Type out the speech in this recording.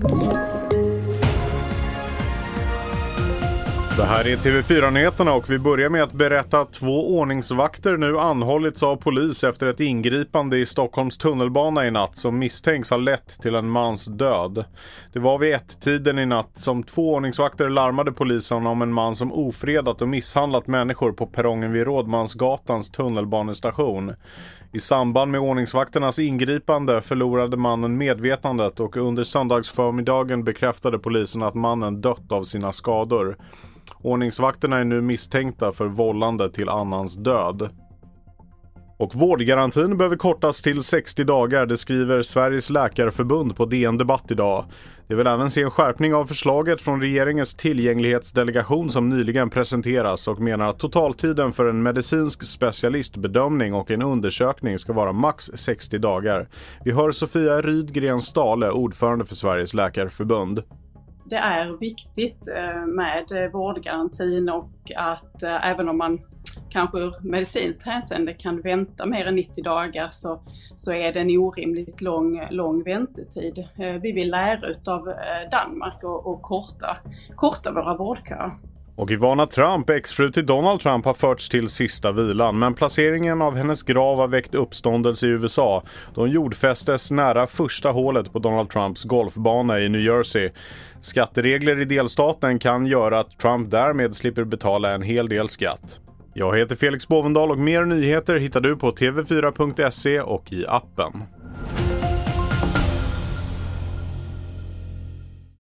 Thank you. Det här är TV4-nyheterna och vi börjar med att berätta att två ordningsvakter nu anhållits av polis efter ett ingripande i Stockholms tunnelbana i natt som misstänks ha lett till en mans död. Det var vid ett-tiden i natt som två ordningsvakter larmade polisen om en man som ofredat och misshandlat människor på perrongen vid Rådmansgatans tunnelbanestation. I samband med ordningsvakternas ingripande förlorade mannen medvetandet och under söndagsförmiddagen bekräftade polisen att mannen dött av sina skador. Ordningsvakterna är nu misstänkta för vållande till annans död. Och vårdgarantin behöver kortas till 60 dagar, det skriver Sveriges läkarförbund på DN Debatt idag. Det vill även se en skärpning av förslaget från regeringens tillgänglighetsdelegation som nyligen presenteras och menar att totaltiden för en medicinsk specialistbedömning och en undersökning ska vara max 60 dagar. Vi hör Sofia Rydgren Stale, ordförande för Sveriges läkarförbund det är viktigt eh, med eh, vårdgarantin och att eh, även om man kanske ur medicinskt hänseende kan vänta mer än 90 dagar så, så är det en orimligt lång, lång väntetid. Vi vill lära utav Danmark och, och korta, korta våra vårdköer. Och Ivana Trump, exfru till Donald Trump, har förts till sista vilan. Men placeringen av hennes grav har väckt uppståndelse i USA. De jordfästes nära första hålet på Donald Trumps golfbana i New Jersey. Skatteregler i delstaten kan göra att Trump därmed slipper betala en hel del skatt. Jag heter Felix Bovendal och mer nyheter hittar du på tv4.se och i appen.